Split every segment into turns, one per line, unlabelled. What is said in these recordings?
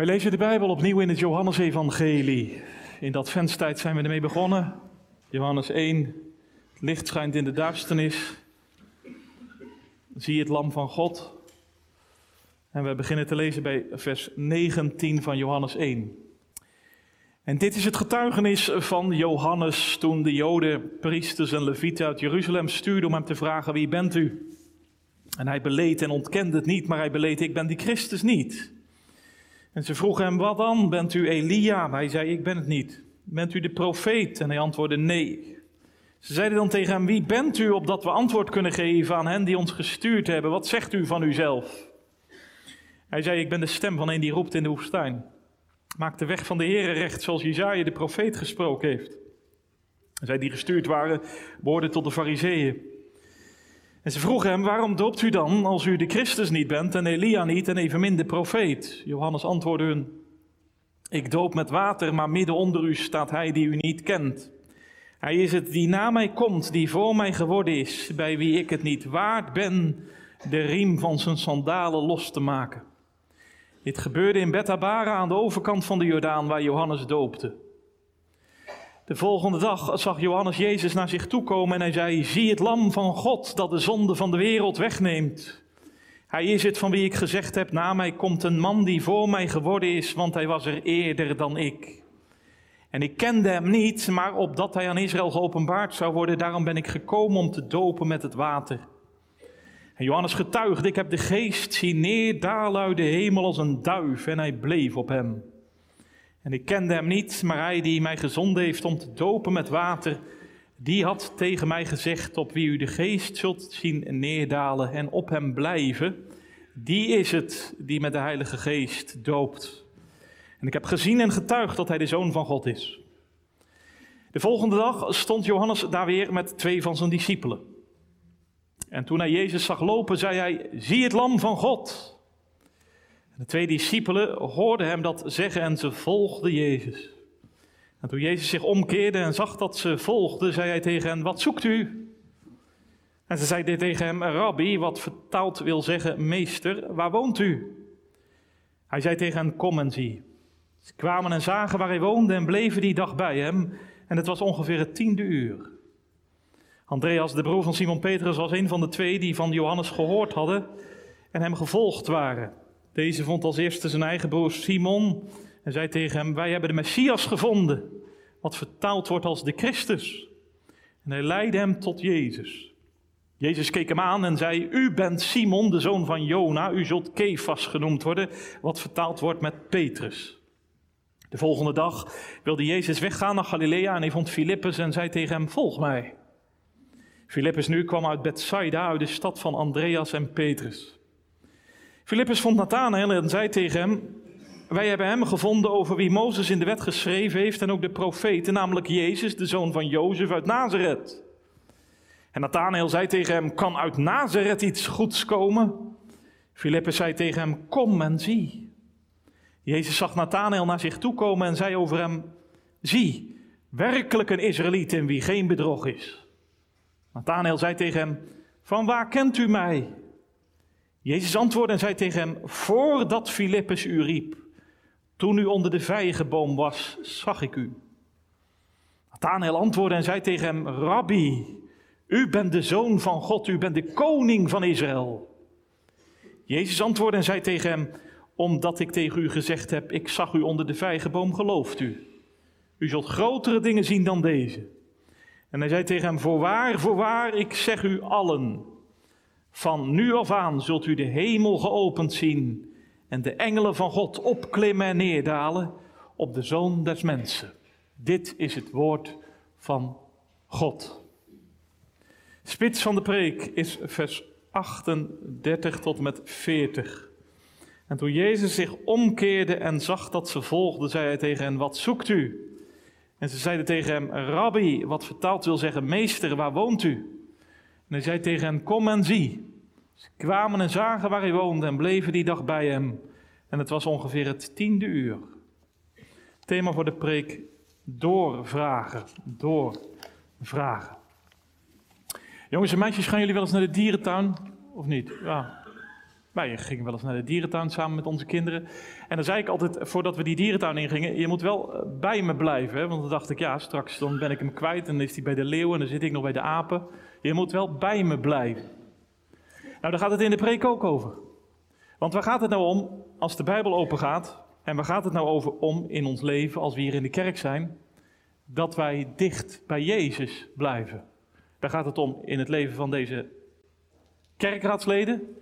Wij lezen de Bijbel opnieuw in het Johannesevangelie. In de adventstijd zijn we ermee begonnen. Johannes 1, het licht schijnt in de duisternis. Zie het lam van God. En we beginnen te lezen bij vers 19 van Johannes 1. En dit is het getuigenis van Johannes toen de Joden, priesters en levieten uit Jeruzalem stuurden om hem te vragen: Wie bent u? En hij beleed en ontkende het niet, maar hij beleed: Ik ben die Christus niet. En ze vroegen hem, wat dan? Bent u Elia? Hij zei, ik ben het niet. Bent u de profeet? En hij antwoordde, nee. Ze zeiden dan tegen hem, wie bent u opdat we antwoord kunnen geven aan hen die ons gestuurd hebben? Wat zegt u van uzelf? Hij zei, ik ben de stem van een die roept in de woestijn. Maak de weg van de Heere recht, zoals Jezaja de profeet gesproken heeft. Zij die gestuurd waren, behoorden tot de fariseeën. En ze vroegen hem, waarom doopt u dan als u de Christus niet bent en Elia niet en evenmin de profeet? Johannes antwoordde hun, ik doop met water, maar midden onder u staat hij die u niet kent. Hij is het die na mij komt, die voor mij geworden is, bij wie ik het niet waard ben de riem van zijn sandalen los te maken. Dit gebeurde in Bethabara aan de overkant van de Jordaan, waar Johannes doopte. De volgende dag zag Johannes Jezus naar zich toe komen en hij zei: Zie het lam van God dat de zonde van de wereld wegneemt. Hij is het van wie ik gezegd heb: Na mij komt een man die voor mij geworden is, want hij was er eerder dan ik. En ik kende hem niet, maar opdat hij aan Israël geopenbaard zou worden, daarom ben ik gekomen om te dopen met het water. En Johannes getuigde: Ik heb de geest zien neerdalen uit de hemel als een duif, en hij bleef op hem. En ik kende hem niet, maar hij die mij gezonden heeft om te dopen met water, die had tegen mij gezegd, op wie u de geest zult zien neerdalen en op hem blijven, die is het die met de Heilige Geest doopt. En ik heb gezien en getuigd dat hij de Zoon van God is. De volgende dag stond Johannes daar weer met twee van zijn discipelen. En toen hij Jezus zag lopen, zei hij: Zie het Lam van God. De twee discipelen hoorden hem dat zeggen en ze volgden Jezus. En toen Jezus zich omkeerde en zag dat ze volgden, zei hij tegen hen, wat zoekt u? En ze zeiden tegen hem, rabbi, wat vertaald wil zeggen, meester, waar woont u? Hij zei tegen hen, kom en zie. Ze kwamen en zagen waar hij woonde en bleven die dag bij hem. En het was ongeveer het tiende uur. Andreas, de broer van Simon Petrus, was een van de twee die van Johannes gehoord hadden en hem gevolgd waren. Deze vond als eerste zijn eigen broer Simon en zei tegen hem: Wij hebben de Messias gevonden, wat vertaald wordt als de Christus. En hij leidde hem tot Jezus. Jezus keek hem aan en zei: U bent Simon, de zoon van Jona. U zult Kefas genoemd worden, wat vertaald wordt met Petrus. De volgende dag wilde Jezus weggaan naar Galilea en hij vond Filippus en zei tegen hem: Volg mij. Filippus nu kwam uit Bethsaida, uit de stad van Andreas en Petrus. Filippus vond Nathanael en zei tegen hem: Wij hebben hem gevonden over wie Mozes in de wet geschreven heeft en ook de profeten, namelijk Jezus, de zoon van Jozef uit Nazareth. En Nathanael zei tegen hem: Kan uit Nazareth iets goeds komen? Filippus zei tegen hem: Kom en zie. Jezus zag Nathanael naar zich toe komen en zei over hem: Zie, werkelijk een Israëliet in wie geen bedrog is. Nathanael zei tegen hem: Van waar kent u mij? Jezus antwoordde en zei tegen hem: Voordat Filippus u riep, toen u onder de vijgenboom was, zag ik u. Nathanael antwoordde en zei tegen hem: Rabbi, u bent de zoon van God, u bent de koning van Israël. Jezus antwoordde en zei tegen hem: Omdat ik tegen u gezegd heb, ik zag u onder de vijgenboom, gelooft u. U zult grotere dingen zien dan deze. En hij zei tegen hem: Voorwaar, voorwaar, ik zeg u allen. Van nu af aan zult u de hemel geopend zien en de engelen van God opklimmen en neerdalen op de zoon des mensen. Dit is het woord van God. Spits van de preek is vers 38 tot met 40. En toen Jezus zich omkeerde en zag dat ze volgden, zei hij tegen hen: Wat zoekt u? En ze zeiden tegen hem: Rabbi, wat vertaald wil zeggen: Meester, waar woont u? En hij zei tegen hen, kom en zie. Ze kwamen en zagen waar hij woonde en bleven die dag bij hem. En het was ongeveer het tiende uur. Thema voor de preek, doorvragen, doorvragen. Jongens en meisjes, gaan jullie wel eens naar de dierentuin? Of niet? Ja. Wij gingen wel eens naar de dierentuin samen met onze kinderen. En dan zei ik altijd, voordat we die dierentuin ingingen, je moet wel eh, bij me blijven. Hè? Want dan dacht ik, ja, straks dan ben ik hem kwijt en dan is hij bij de leeuwen en dan zit ik nog bij de apen. Je moet wel bij me blijven. Nou, daar gaat het in de preek ook over. Want waar gaat het nou om als de Bijbel open gaat? En waar gaat het nou over om in ons leven, als we hier in de kerk zijn? Dat wij dicht bij Jezus blijven. Daar gaat het om in het leven van deze kerkraadsleden.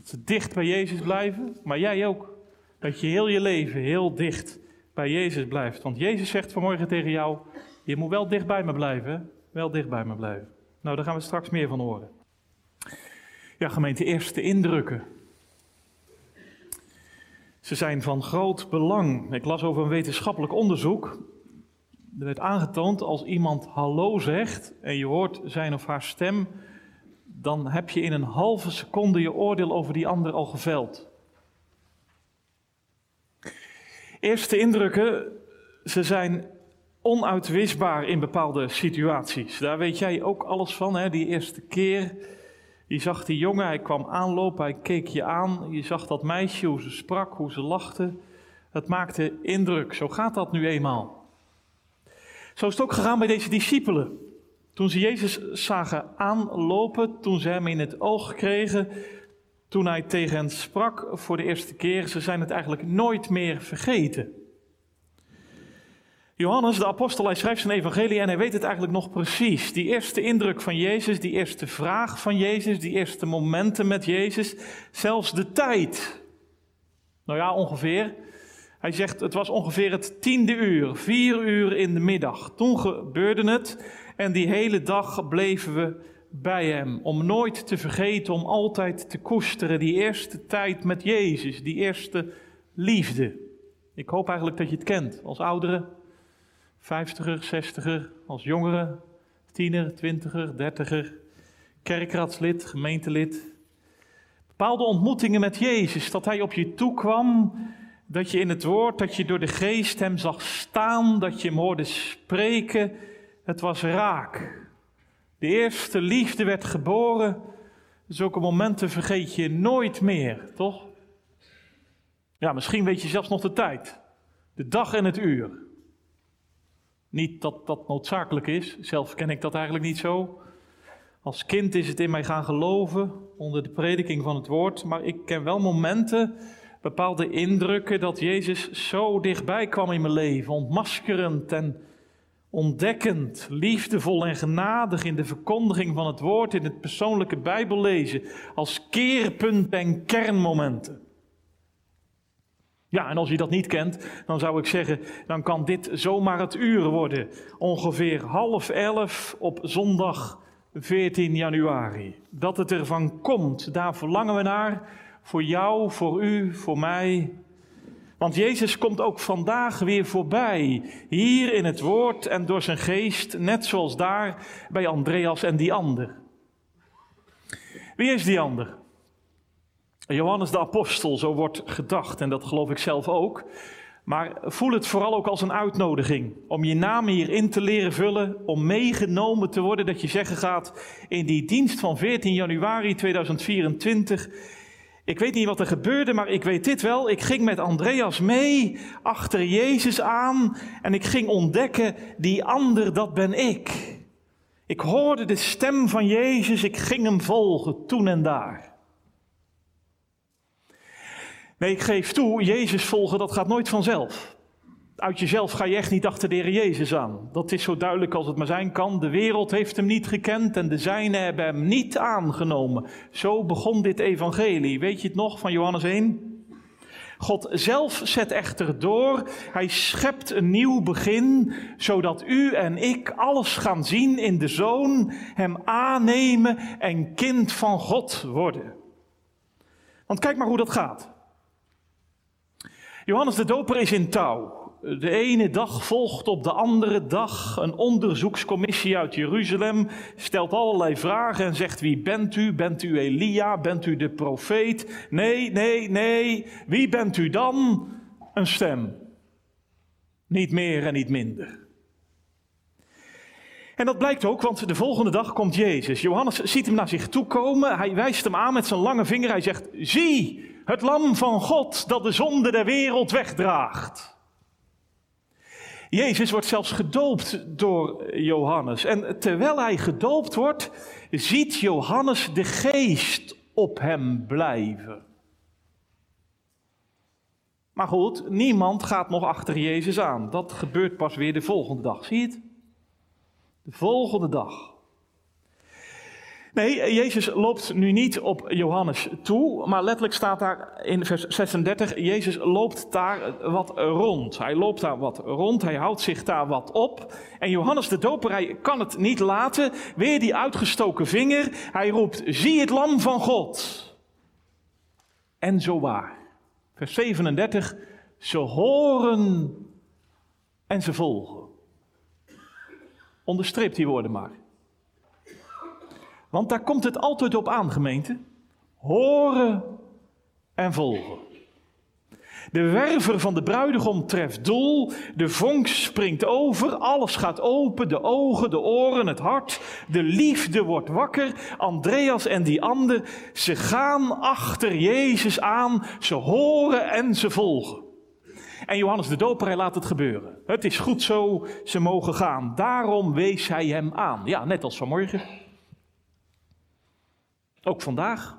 Dat ze dicht bij Jezus blijven, maar jij ook. Dat je heel je leven heel dicht bij Jezus blijft. Want Jezus zegt vanmorgen tegen jou: Je moet wel dicht bij me blijven. Wel dicht bij me blijven. Nou, daar gaan we straks meer van horen. Ja, gemeente, eerste indrukken. Ze zijn van groot belang. Ik las over een wetenschappelijk onderzoek. Er werd aangetoond als iemand hallo zegt en je hoort zijn of haar stem, dan heb je in een halve seconde je oordeel over die ander al geveld. Eerste indrukken, ze zijn onuitwisbaar in bepaalde situaties. Daar weet jij ook alles van, hè? die eerste keer. Je zag die jongen, hij kwam aanlopen, hij keek je aan. Je zag dat meisje, hoe ze sprak, hoe ze lachte. Het maakte indruk. Zo gaat dat nu eenmaal. Zo is het ook gegaan bij deze discipelen. Toen ze Jezus zagen aanlopen, toen ze hem in het oog kregen, toen hij tegen hen sprak voor de eerste keer, ze zijn het eigenlijk nooit meer vergeten. Johannes, de apostel, hij schrijft zijn evangelie en hij weet het eigenlijk nog precies. Die eerste indruk van Jezus, die eerste vraag van Jezus, die eerste momenten met Jezus, zelfs de tijd. Nou ja, ongeveer. Hij zegt, het was ongeveer het tiende uur, vier uur in de middag. Toen gebeurde het en die hele dag bleven we bij hem. Om nooit te vergeten, om altijd te koesteren, die eerste tijd met Jezus, die eerste liefde. Ik hoop eigenlijk dat je het kent als ouderen vijftiger, zestiger, als jongere, tiener, twintiger, dertiger, kerkraadslid, gemeentelid. Bepaalde ontmoetingen met Jezus, dat hij op je toe kwam, dat je in het woord, dat je door de geest hem zag staan, dat je hem hoorde spreken. Het was raak. De eerste liefde werd geboren. Zulke momenten vergeet je nooit meer, toch? Ja, misschien weet je zelfs nog de tijd. De dag en het uur. Niet dat dat noodzakelijk is, zelf ken ik dat eigenlijk niet zo. Als kind is het in mij gaan geloven onder de prediking van het woord, maar ik ken wel momenten, bepaalde indrukken dat Jezus zo dichtbij kwam in mijn leven, ontmaskerend en ontdekkend, liefdevol en genadig in de verkondiging van het woord, in het persoonlijke Bijbellezen, als keerpunt en kernmomenten. Ja, en als je dat niet kent, dan zou ik zeggen, dan kan dit zomaar het uur worden. Ongeveer half elf op zondag 14 januari. Dat het ervan komt, daar verlangen we naar. Voor jou, voor u, voor mij. Want Jezus komt ook vandaag weer voorbij. Hier in het woord en door zijn geest, net zoals daar bij Andreas en die ander. Wie is die ander? Johannes de Apostel, zo wordt gedacht, en dat geloof ik zelf ook. Maar voel het vooral ook als een uitnodiging om je naam hierin te leren vullen, om meegenomen te worden, dat je zeggen gaat in die dienst van 14 januari 2024. Ik weet niet wat er gebeurde, maar ik weet dit wel. Ik ging met Andreas mee achter Jezus aan en ik ging ontdekken, die ander, dat ben ik. Ik hoorde de stem van Jezus, ik ging hem volgen toen en daar. Nee, ik geef toe, Jezus volgen, dat gaat nooit vanzelf. Uit jezelf ga je echt niet achter de Heer Jezus aan. Dat is zo duidelijk als het maar zijn kan. De wereld heeft hem niet gekend en de zijnen hebben hem niet aangenomen. Zo begon dit evangelie. Weet je het nog van Johannes 1? God zelf zet echter door. Hij schept een nieuw begin, zodat u en ik alles gaan zien in de Zoon, hem aannemen en kind van God worden. Want kijk maar hoe dat gaat. Johannes de Doper is in touw. De ene dag volgt op de andere dag een onderzoekscommissie uit Jeruzalem, stelt allerlei vragen en zegt: Wie bent u? Bent u Elia? Bent u de profeet? Nee, nee, nee. Wie bent u dan? Een stem. Niet meer en niet minder. En dat blijkt ook, want de volgende dag komt Jezus. Johannes ziet hem naar zich toe komen. Hij wijst hem aan met zijn lange vinger. Hij zegt: Zie, het lam van God dat de zonde der wereld wegdraagt. Jezus wordt zelfs gedoopt door Johannes. En terwijl hij gedoopt wordt, ziet Johannes de geest op hem blijven. Maar goed, niemand gaat nog achter Jezus aan. Dat gebeurt pas weer de volgende dag. Zie je het? De volgende dag. Nee, Jezus loopt nu niet op Johannes toe, maar letterlijk staat daar in vers 36, Jezus loopt daar wat rond. Hij loopt daar wat rond, hij houdt zich daar wat op. En Johannes de Doper, kan het niet laten, weer die uitgestoken vinger, hij roept, zie het lam van God. En zo waar. Vers 37, ze horen en ze volgen. Onderstreep die woorden maar. Want daar komt het altijd op aan, gemeente. Horen en volgen. De werver van de bruidegom treft doel, de vonk springt over, alles gaat open, de ogen, de oren, het hart, de liefde wordt wakker. Andreas en die ander, ze gaan achter Jezus aan, ze horen en ze volgen. En Johannes de Doper, hij laat het gebeuren. Het is goed zo, ze mogen gaan. Daarom wees hij hem aan. Ja, net als vanmorgen. Ook vandaag.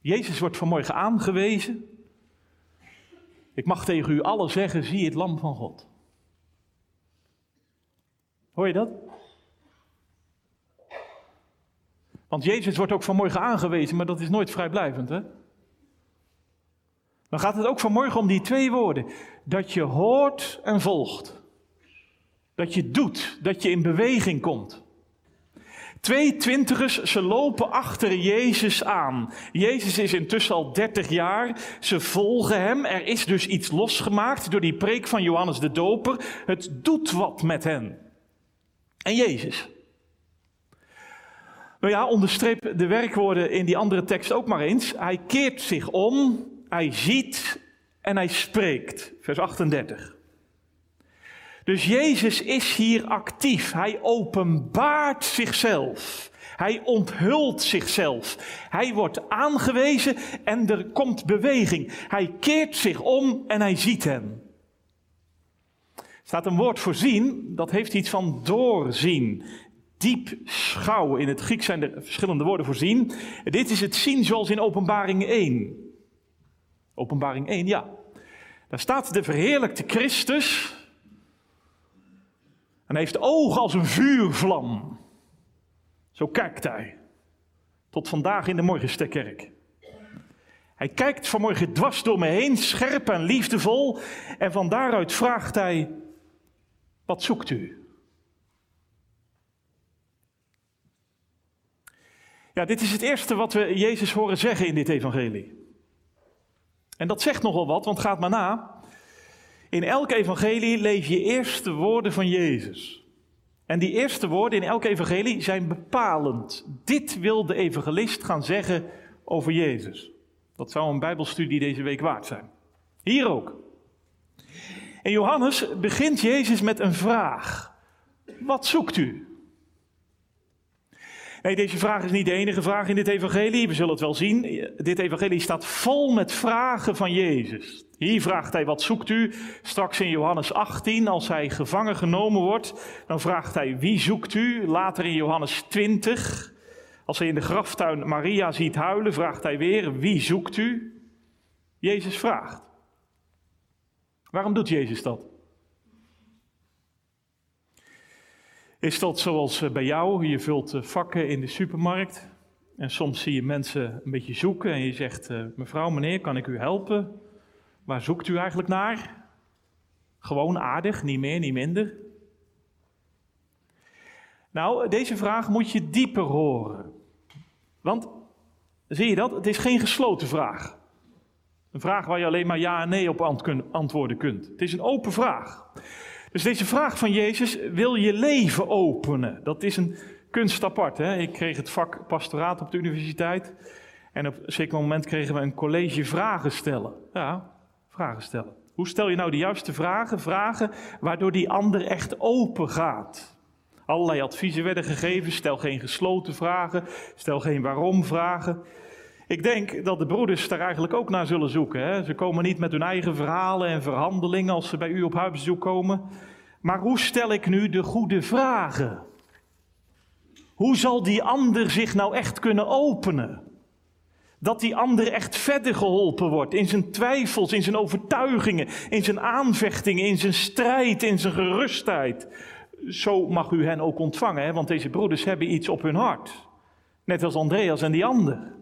Jezus wordt vanmorgen aangewezen. Ik mag tegen u allen zeggen, zie het lam van God. Hoor je dat? Want Jezus wordt ook vanmorgen aangewezen, maar dat is nooit vrijblijvend, hè? Dan gaat het ook vanmorgen om die twee woorden. Dat je hoort en volgt. Dat je doet, dat je in beweging komt. Twee twintigers, ze lopen achter Jezus aan. Jezus is intussen al 30 jaar. Ze volgen hem. Er is dus iets losgemaakt door die preek van Johannes de Doper. Het doet wat met hen. En Jezus. Nou ja, onderstreep de werkwoorden in die andere tekst ook maar eens. Hij keert zich om, hij ziet en hij spreekt. Vers 38. Dus Jezus is hier actief. Hij openbaart zichzelf. Hij onthult zichzelf. Hij wordt aangewezen en er komt beweging. Hij keert zich om en hij ziet hem. Er staat een woord voor zien, dat heeft iets van doorzien. Diep schouwen. In het Grieks zijn er verschillende woorden voor zien. Dit is het zien zoals in Openbaring 1. Openbaring 1, ja. Daar staat de verheerlijkte Christus en heeft ogen als een vuurvlam. Zo kijkt hij. Tot vandaag in de Morgenstekkerk. Hij kijkt vanmorgen dwars door me heen, scherp en liefdevol. En van daaruit vraagt hij: Wat zoekt u? Ja, dit is het eerste wat we Jezus horen zeggen in dit evangelie. En dat zegt nogal wat, want gaat maar na. In elk evangelie lees je eerst de woorden van Jezus. En die eerste woorden in elk evangelie zijn bepalend. Dit wil de evangelist gaan zeggen over Jezus. Dat zou een Bijbelstudie deze week waard zijn. Hier ook. En Johannes begint Jezus met een vraag. Wat zoekt u? Nee, deze vraag is niet de enige vraag in dit evangelie. We zullen het wel zien. Dit evangelie staat vol met vragen van Jezus. Hier vraagt hij, wat zoekt u? Straks in Johannes 18, als hij gevangen genomen wordt, dan vraagt hij, wie zoekt u? Later in Johannes 20, als hij in de graftuin Maria ziet huilen, vraagt hij weer, wie zoekt u? Jezus vraagt. Waarom doet Jezus dat? Is dat zoals eh, bij jou? Je vult eh, vakken in de supermarkt en soms zie je mensen een beetje zoeken en je zegt, eh, mevrouw, meneer, kan ik u helpen? Waar zoekt u eigenlijk naar? Gewoon aardig, niet meer, niet minder. Nou, deze vraag moet je dieper horen. Want, zie je dat? Het is geen gesloten vraag. Een vraag waar je alleen maar ja en nee op antwoorden kunt. Het is een open vraag. Dus deze vraag van Jezus, wil je leven openen? Dat is een kunst apart. Hè? Ik kreeg het vak pastoraat op de universiteit. En op een zeker moment kregen we een college vragen stellen. Ja, vragen stellen. Hoe stel je nou de juiste vragen? Vragen waardoor die ander echt open gaat. Allerlei adviezen werden gegeven. Stel geen gesloten vragen. Stel geen waarom vragen. Ik denk dat de broeders daar eigenlijk ook naar zullen zoeken. Hè? Ze komen niet met hun eigen verhalen en verhandelingen als ze bij u op huisbezoek komen. Maar hoe stel ik nu de goede vragen? Hoe zal die ander zich nou echt kunnen openen? Dat die ander echt verder geholpen wordt in zijn twijfels, in zijn overtuigingen, in zijn aanvechtingen, in zijn strijd, in zijn gerustheid. Zo mag u hen ook ontvangen, hè? want deze broeders hebben iets op hun hart. Net als Andreas en die ander.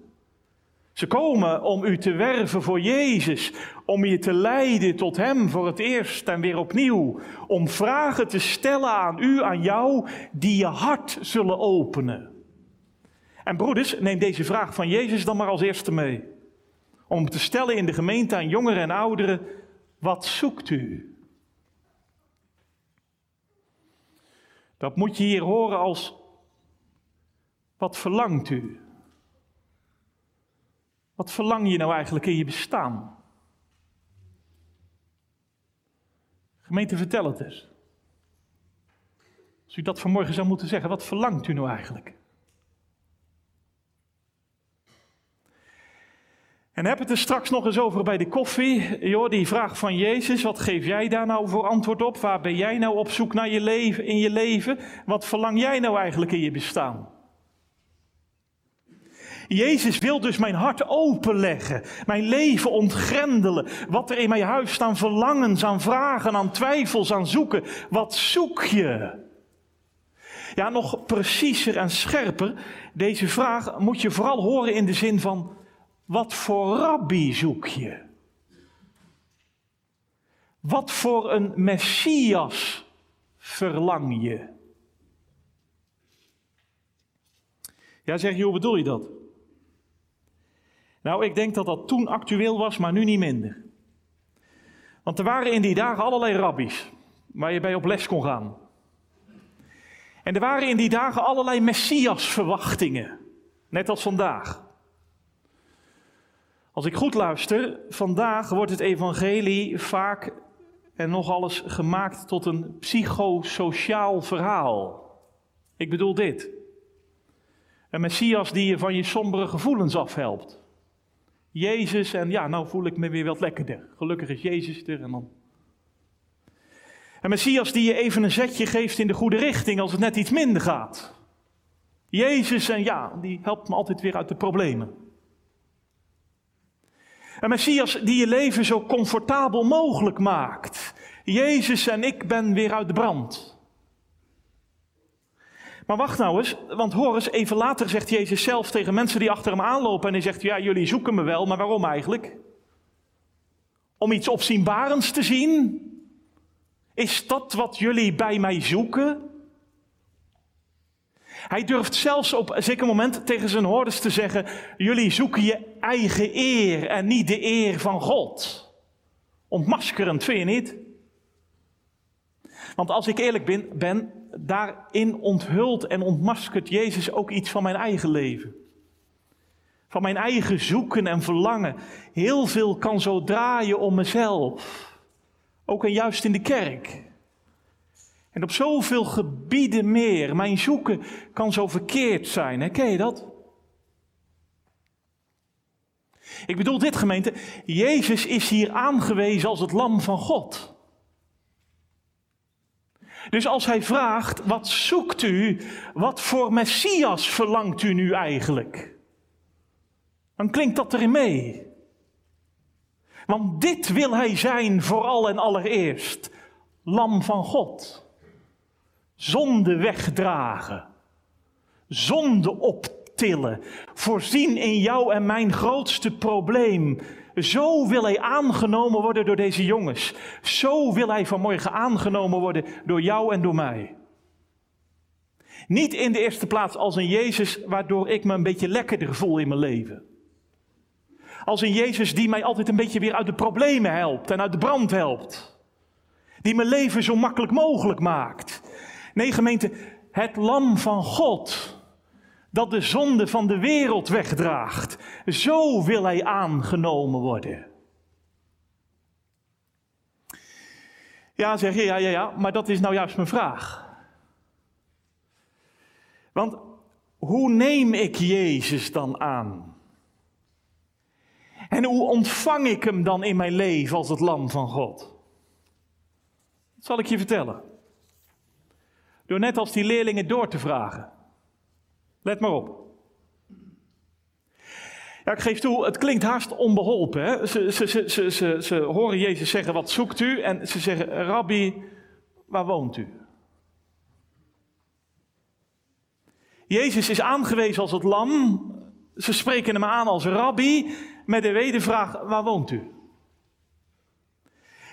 Ze komen om u te werven voor Jezus, om je te leiden tot Hem voor het eerst en weer opnieuw, om vragen te stellen aan u, aan jou, die je hart zullen openen. En broeders, neem deze vraag van Jezus dan maar als eerste mee. Om te stellen in de gemeente aan jongeren en ouderen, wat zoekt u? Dat moet je hier horen als, wat verlangt u? Wat verlang je nou eigenlijk in je bestaan? Gemeente, vertel het eens. Als u dat vanmorgen zou moeten zeggen, wat verlangt u nou eigenlijk? En heb het er straks nog eens over bij de koffie. Joh, die vraag van Jezus, wat geef jij daar nou voor antwoord op? Waar ben jij nou op zoek naar je leven, in je leven? Wat verlang jij nou eigenlijk in je bestaan? Jezus wil dus mijn hart openleggen, mijn leven ontgrendelen. Wat er in mijn huis staan verlangens, aan vragen, aan twijfels, aan zoeken. Wat zoek je? Ja, nog preciezer en scherper, deze vraag moet je vooral horen in de zin van, wat voor rabbi zoek je? Wat voor een Messias verlang je? Ja, zeg je, hoe bedoel je dat? Nou, ik denk dat dat toen actueel was, maar nu niet minder. Want er waren in die dagen allerlei rabbies waar je bij op les kon gaan. En er waren in die dagen allerlei messiasverwachtingen, net als vandaag. Als ik goed luister, vandaag wordt het evangelie vaak en nog alles gemaakt tot een psychosociaal verhaal. Ik bedoel dit. Een Messias die je van je sombere gevoelens afhelpt. Jezus en ja, nou voel ik me weer wat lekkerder. Gelukkig is Jezus er en dan. Een Messias die je even een zetje geeft in de goede richting als het net iets minder gaat. Jezus en ja, die helpt me altijd weer uit de problemen. Een Messias die je leven zo comfortabel mogelijk maakt. Jezus en ik ben weer uit de brand. Maar wacht nou eens, want hoor even later zegt Jezus zelf tegen mensen die achter hem aanlopen en hij zegt, ja, jullie zoeken me wel, maar waarom eigenlijk? Om iets opzienbarends te zien? Is dat wat jullie bij mij zoeken? Hij durft zelfs op een zeker moment tegen zijn hoorders te zeggen: Jullie zoeken je eigen eer en niet de eer van God. Ontmaskerend, vind je niet? Want als ik eerlijk ben, ben, daarin onthult en ontmaskert Jezus ook iets van mijn eigen leven. Van mijn eigen zoeken en verlangen. Heel veel kan zo draaien om mezelf. Ook en juist in de kerk. En op zoveel gebieden meer. Mijn zoeken kan zo verkeerd zijn. Hè? Ken je dat? Ik bedoel dit gemeente. Jezus is hier aangewezen als het lam van God. Dus als hij vraagt, wat zoekt u? Wat voor Messias verlangt u nu eigenlijk? Dan klinkt dat erin mee. Want dit wil hij zijn vooral en allereerst. Lam van God. Zonde wegdragen. Zonde optillen. Voorzien in jou en mijn grootste probleem. Zo wil hij aangenomen worden door deze jongens. Zo wil hij vanmorgen aangenomen worden door jou en door mij. Niet in de eerste plaats als een Jezus waardoor ik me een beetje lekkerder voel in mijn leven. Als een Jezus die mij altijd een beetje weer uit de problemen helpt en uit de brand helpt. Die mijn leven zo makkelijk mogelijk maakt. Nee, gemeente, het lam van God dat de zonde van de wereld wegdraagt. Zo wil hij aangenomen worden. Ja, zeg je, ja, ja, ja, maar dat is nou juist mijn vraag. Want hoe neem ik Jezus dan aan? En hoe ontvang ik hem dan in mijn leven als het lam van God? Dat zal ik je vertellen. Door net als die leerlingen door te vragen. Let maar op. Ja, ik geef toe, het klinkt haast onbeholpen. Hè? Ze, ze, ze, ze, ze horen Jezus zeggen, wat zoekt u? En ze zeggen, Rabbi, waar woont u? Jezus is aangewezen als het lam. Ze spreken hem aan als rabbi met de wedervraag, waar woont u?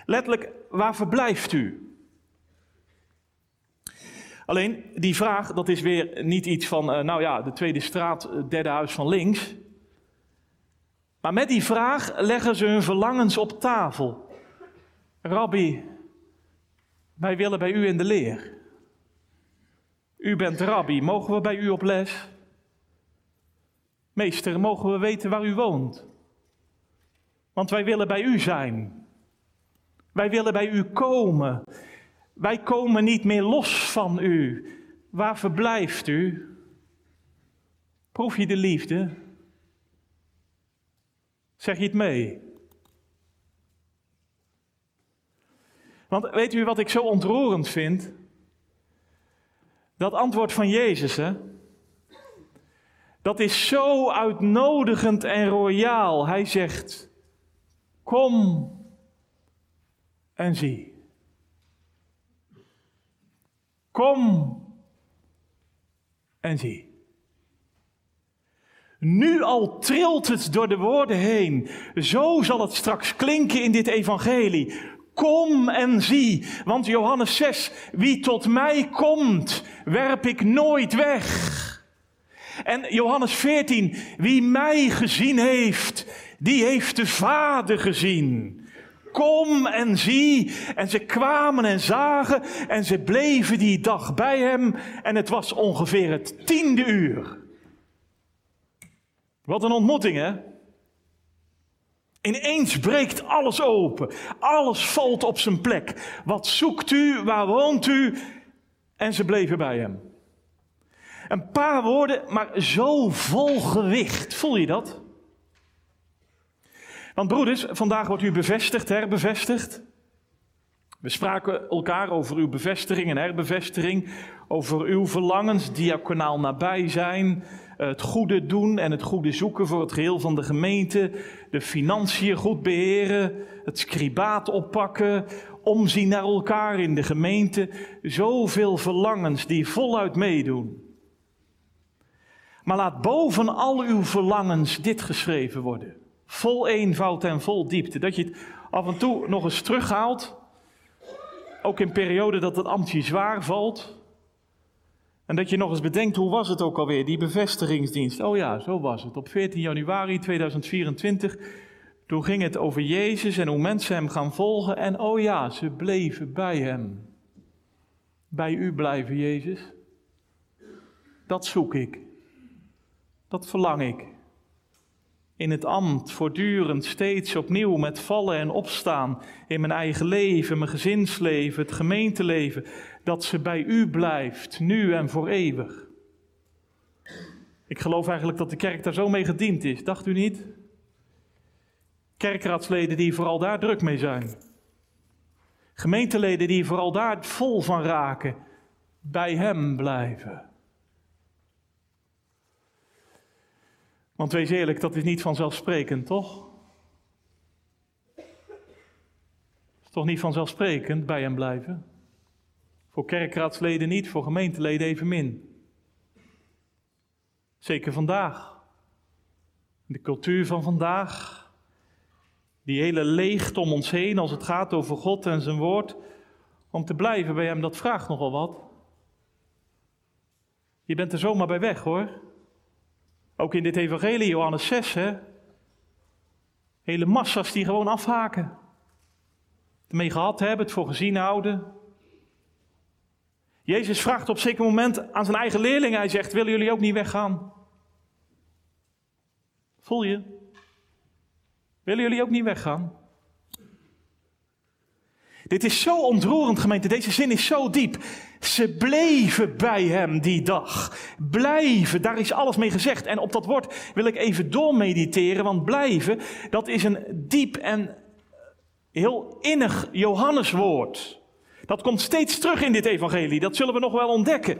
Letterlijk, waar verblijft u? Alleen die vraag, dat is weer niet iets van, uh, nou ja, de tweede straat, het derde huis van links. Maar met die vraag leggen ze hun verlangens op tafel. Rabbi, wij willen bij u in de leer. U bent rabbi, mogen we bij u op les? Meester, mogen we weten waar u woont? Want wij willen bij u zijn. Wij willen bij u komen. Wij komen niet meer los van u. Waar verblijft u? Proef je de liefde? Zeg je het mee? Want weet u wat ik zo ontroerend vind? Dat antwoord van Jezus, hè? Dat is zo uitnodigend en royaal. Hij zegt: Kom en zie. Kom en zie. Nu al trilt het door de woorden heen. Zo zal het straks klinken in dit evangelie. Kom en zie, want Johannes 6, wie tot mij komt, werp ik nooit weg. En Johannes 14, wie mij gezien heeft, die heeft de Vader gezien. Kom en zie. En ze kwamen en zagen en ze bleven die dag bij hem. En het was ongeveer het tiende uur. Wat een ontmoeting, hè? Ineens breekt alles open. Alles valt op zijn plek. Wat zoekt u? Waar woont u? En ze bleven bij hem. Een paar woorden, maar zo vol gewicht. Voel je dat? Want broeders, vandaag wordt u bevestigd, herbevestigd. We spraken elkaar over uw bevestiging en herbevestiging, over uw verlangens, diaconaal nabij zijn, het goede doen en het goede zoeken voor het geheel van de gemeente, de financiën goed beheren, het scribaat oppakken, omzien naar elkaar in de gemeente. Zoveel verlangens die voluit meedoen. Maar laat boven al uw verlangens dit geschreven worden. Vol eenvoud en vol diepte. Dat je het af en toe nog eens terughaalt. Ook in perioden dat het ambtje zwaar valt. En dat je nog eens bedenkt, hoe was het ook alweer, die bevestigingsdienst? Oh ja, zo was het. Op 14 januari 2024, toen ging het over Jezus en hoe mensen hem gaan volgen. En oh ja, ze bleven bij hem. Bij u blijven, Jezus. Dat zoek ik. Dat verlang ik. In het ambt, voortdurend, steeds opnieuw met vallen en opstaan. In mijn eigen leven, mijn gezinsleven, het gemeenteleven. Dat ze bij u blijft, nu en voor eeuwig. Ik geloof eigenlijk dat de kerk daar zo mee gediend is, dacht u niet? Kerkraadsleden die vooral daar druk mee zijn. Gemeenteleden die vooral daar vol van raken, bij hem blijven. Want wees eerlijk, dat is niet vanzelfsprekend, toch? is toch niet vanzelfsprekend bij hem blijven? Voor kerkraadsleden niet, voor gemeenteleden evenmin. Zeker vandaag. De cultuur van vandaag. Die hele leegte om ons heen als het gaat over God en zijn woord. Om te blijven bij hem, dat vraagt nogal wat. Je bent er zomaar bij weg hoor. Ook in dit evangelie, Johannes 6, hè. Hele massa's die gewoon afhaken. Ermee gehad hebben, het voor gezien houden. Jezus vraagt op zeker moment aan zijn eigen leerlingen, hij zegt, willen jullie ook niet weggaan? Voel je? Willen jullie ook niet weggaan? Dit is zo ontroerend, gemeente. Deze zin is zo diep. Ze bleven bij hem die dag. Blijven, daar is alles mee gezegd. En op dat woord wil ik even doormediteren, want blijven, dat is een diep en heel innig Johanneswoord. Dat komt steeds terug in dit evangelie, dat zullen we nog wel ontdekken.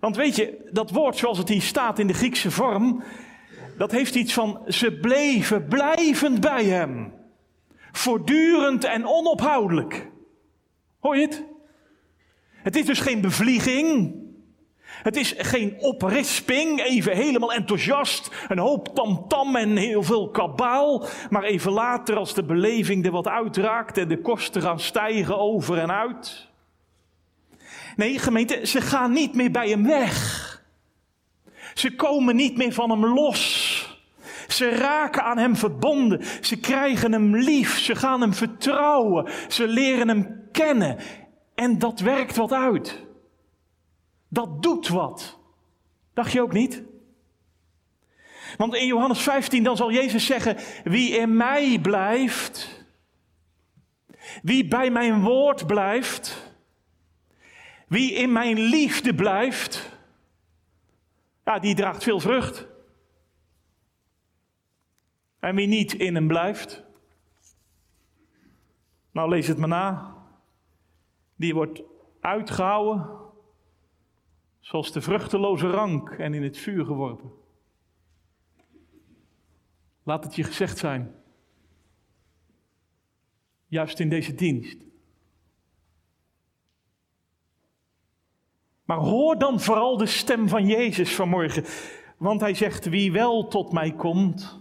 Want weet je, dat woord zoals het hier staat in de Griekse vorm, dat heeft iets van ze bleven blijvend bij hem. Voortdurend en onophoudelijk. Hoor je het? Het is dus geen bevlieging. Het is geen oprisping, even helemaal enthousiast, een hoop tamtam en heel veel kabaal. Maar even later, als de beleving er wat uitraakt en de kosten gaan stijgen over en uit. Nee, gemeente, ze gaan niet meer bij hem weg. Ze komen niet meer van hem los. Ze raken aan hem verbonden. Ze krijgen hem lief. Ze gaan hem vertrouwen. Ze leren hem kennen. En dat werkt wat uit. Dat doet wat. Dacht je ook niet? Want in Johannes 15 dan zal Jezus zeggen: Wie in mij blijft, wie bij mijn woord blijft, wie in mijn liefde blijft, ja, die draagt veel vrucht. En wie niet in hem blijft, nou lees het maar na, die wordt uitgehouden zoals de vruchteloze rank en in het vuur geworpen. Laat het je gezegd zijn, juist in deze dienst. Maar hoor dan vooral de stem van Jezus vanmorgen, want hij zegt, wie wel tot mij komt,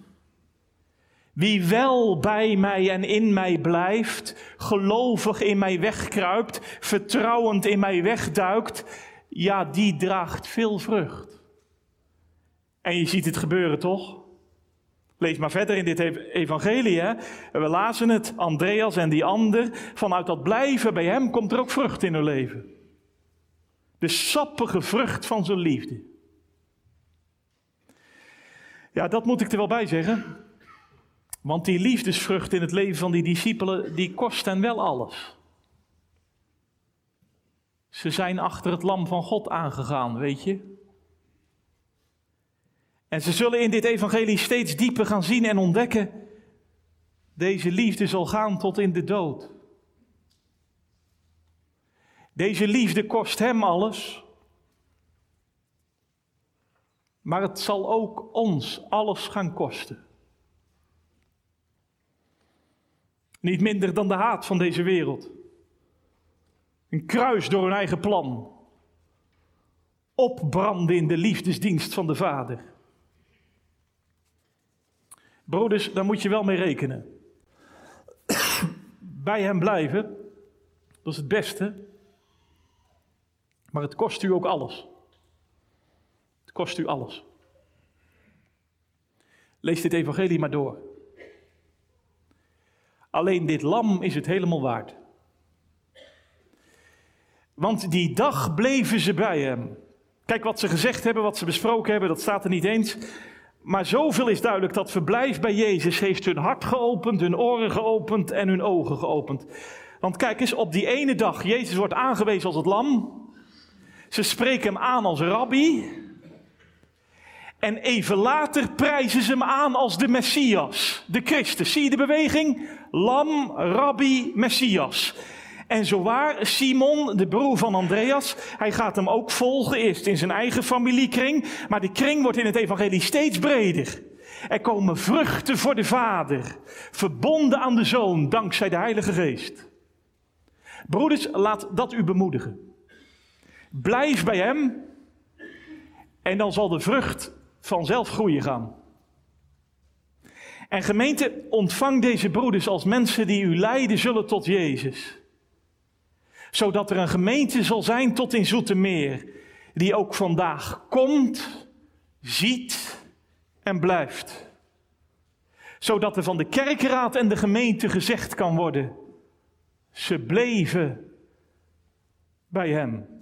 wie wel bij mij en in mij blijft, gelovig in mij wegkruipt, vertrouwend in mij wegduikt, ja, die draagt veel vrucht. En je ziet het gebeuren toch? Lees maar verder in dit evangelie. Hè? We lazen het, Andreas en die ander. Vanuit dat blijven bij hem komt er ook vrucht in hun leven. De sappige vrucht van zijn liefde. Ja, dat moet ik er wel bij zeggen. Want die liefdesvrucht in het leven van die discipelen, die kost hen wel alles. Ze zijn achter het lam van God aangegaan, weet je. En ze zullen in dit evangelie steeds dieper gaan zien en ontdekken. Deze liefde zal gaan tot in de dood. Deze liefde kost hem alles. Maar het zal ook ons alles gaan kosten. Niet minder dan de haat van deze wereld. Een kruis door hun eigen plan. Opbranden in de liefdesdienst van de Vader. Broeders, daar moet je wel mee rekenen. Bij hem blijven, dat is het beste. Maar het kost u ook alles. Het kost u alles. Lees dit evangelie maar door. Alleen dit lam is het helemaal waard. Want die dag bleven ze bij hem. Kijk wat ze gezegd hebben, wat ze besproken hebben, dat staat er niet eens. Maar zoveel is duidelijk dat verblijf bij Jezus heeft hun hart geopend, hun oren geopend en hun ogen geopend. Want kijk eens, op die ene dag, Jezus wordt aangewezen als het lam. Ze spreken hem aan als rabbi. En even later prijzen ze hem aan als de Messias, de Christus. Zie je de beweging? Lam, rabbi, Messias. En zowaar Simon, de broer van Andreas, hij gaat hem ook volgen, eerst in zijn eigen familiekring, maar die kring wordt in het evangelie steeds breder. Er komen vruchten voor de Vader, verbonden aan de Zoon, dankzij de Heilige Geest. Broeders, laat dat u bemoedigen. Blijf bij Hem en dan zal de vrucht vanzelf groeien gaan. En gemeente, ontvang deze broeders als mensen die u leiden zullen tot Jezus. Zodat er een gemeente zal zijn tot in Zoetermeer, die ook vandaag komt, ziet en blijft. Zodat er van de kerkraad en de gemeente gezegd kan worden, ze bleven bij hem.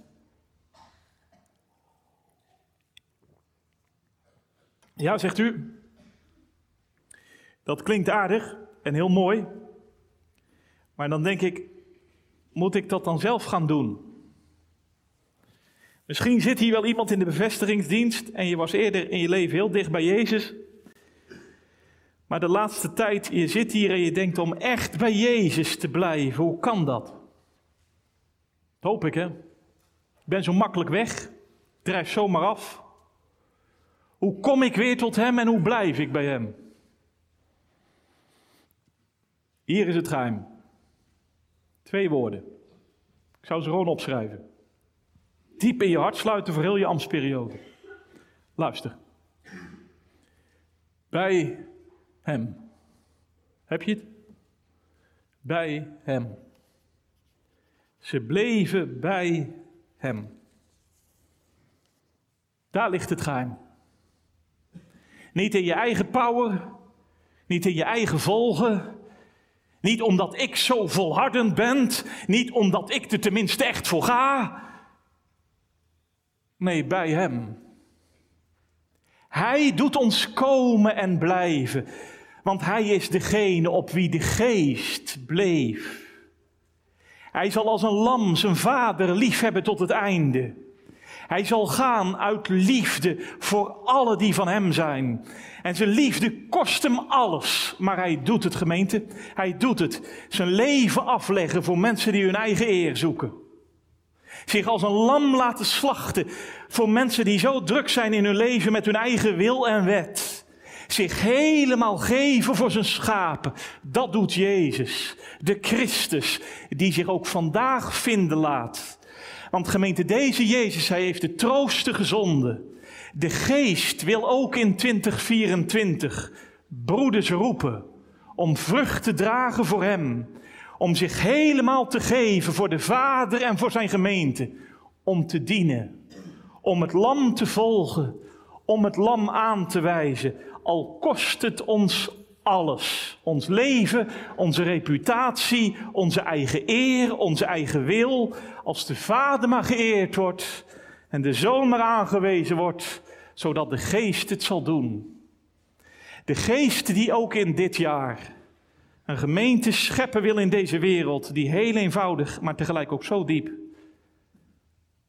Ja, zegt u, dat klinkt aardig en heel mooi. Maar dan denk ik, moet ik dat dan zelf gaan doen? Misschien zit hier wel iemand in de bevestigingsdienst en je was eerder in je leven heel dicht bij Jezus. Maar de laatste tijd, je zit hier en je denkt om echt bij Jezus te blijven. Hoe kan dat? Dat hoop ik, hè? Ik ben zo makkelijk weg. Ik drijf zomaar af. Hoe kom ik weer tot Hem en hoe blijf ik bij Hem? Hier is het geheim. Twee woorden. Ik zou ze gewoon opschrijven. Diep in je hart sluiten voor heel je ambtsperiode. Luister. Bij Hem. Heb je het? Bij Hem. Ze bleven bij Hem. Daar ligt het geheim. Niet in je eigen power, niet in je eigen volgen, niet omdat ik zo volhardend ben, niet omdat ik er tenminste echt voor ga. Nee, bij Hem. Hij doet ons komen en blijven, want Hij is degene op wie de geest bleef. Hij zal als een lam zijn vader liefhebben tot het einde. Hij zal gaan uit liefde voor alle die van hem zijn. En zijn liefde kost hem alles. Maar hij doet het, gemeente. Hij doet het. Zijn leven afleggen voor mensen die hun eigen eer zoeken. Zich als een lam laten slachten voor mensen die zo druk zijn in hun leven met hun eigen wil en wet. Zich helemaal geven voor zijn schapen. Dat doet Jezus, de Christus, die zich ook vandaag vinden laat want gemeente, deze Jezus, hij heeft de troosten gezonden. De geest wil ook in 2024 broeders roepen om vrucht te dragen voor hem. Om zich helemaal te geven voor de Vader en voor zijn gemeente. Om te dienen. Om het lam te volgen. Om het lam aan te wijzen. Al kost het ons alles. Ons leven, onze reputatie, onze eigen eer, onze eigen wil. Als de Vader maar geëerd wordt en de Zoon maar aangewezen wordt, zodat de Geest het zal doen. De Geest die ook in dit jaar een gemeente scheppen wil in deze wereld, die heel eenvoudig, maar tegelijk ook zo diep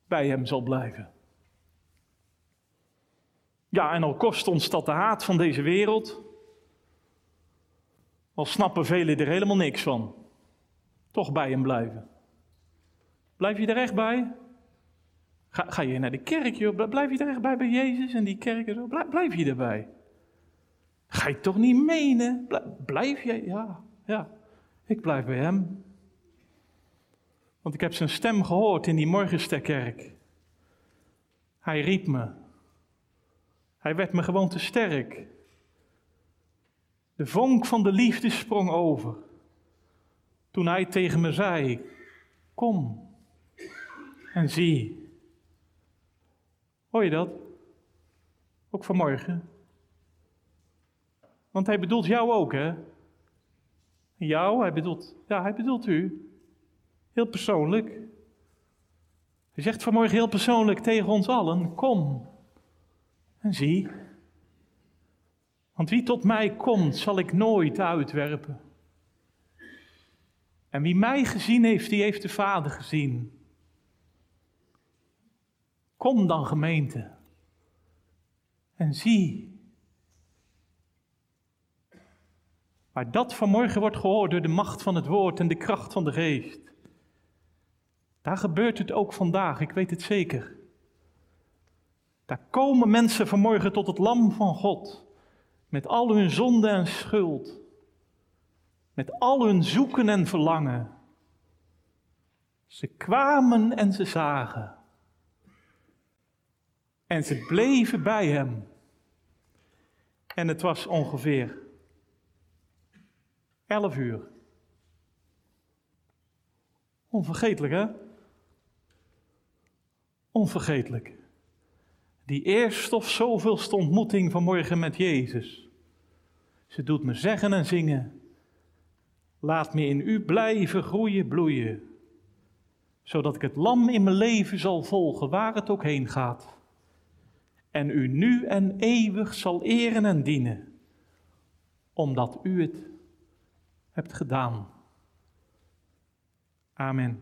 bij Hem zal blijven. Ja, en al kost ons dat de haat van deze wereld, al snappen velen er helemaal niks van. Toch bij hem blijven. Blijf je er echt bij? Ga, ga je naar de kerk, joh? Blijf je er echt bij bij Jezus en die kerk en zo? Blijf, je erbij? Ga je toch niet menen? Blijf je? Ja, ja. Ik blijf bij hem. Want ik heb zijn stem gehoord in die morgensterkerk. Hij riep me. Hij werd me gewoon te sterk. De vonk van de liefde sprong over. Toen hij tegen me zei: Kom en zie. Hoor je dat? Ook vanmorgen. Want hij bedoelt jou ook, hè? Jou, hij bedoelt, ja, hij bedoelt u. Heel persoonlijk. Hij zegt vanmorgen heel persoonlijk tegen ons allen: Kom en zie. Want wie tot mij komt, zal ik nooit uitwerpen. En wie mij gezien heeft, die heeft de Vader gezien. Kom dan gemeente en zie. Maar dat vanmorgen wordt gehoord door de macht van het woord en de kracht van de geest. Daar gebeurt het ook vandaag, ik weet het zeker. Daar komen mensen vanmorgen tot het lam van God. Met al hun zonde en schuld. Met al hun zoeken en verlangen. Ze kwamen en ze zagen. En ze bleven bij hem. En het was ongeveer elf uur. Onvergetelijk, hè? Onvergetelijk die eerste of zoveelste ontmoeting vanmorgen met Jezus. Ze doet me zeggen en zingen. Laat me in u blijven groeien, bloeien. Zodat ik het lam in mijn leven zal volgen, waar het ook heen gaat. En u nu en eeuwig zal eren en dienen. Omdat u het hebt gedaan. Amen.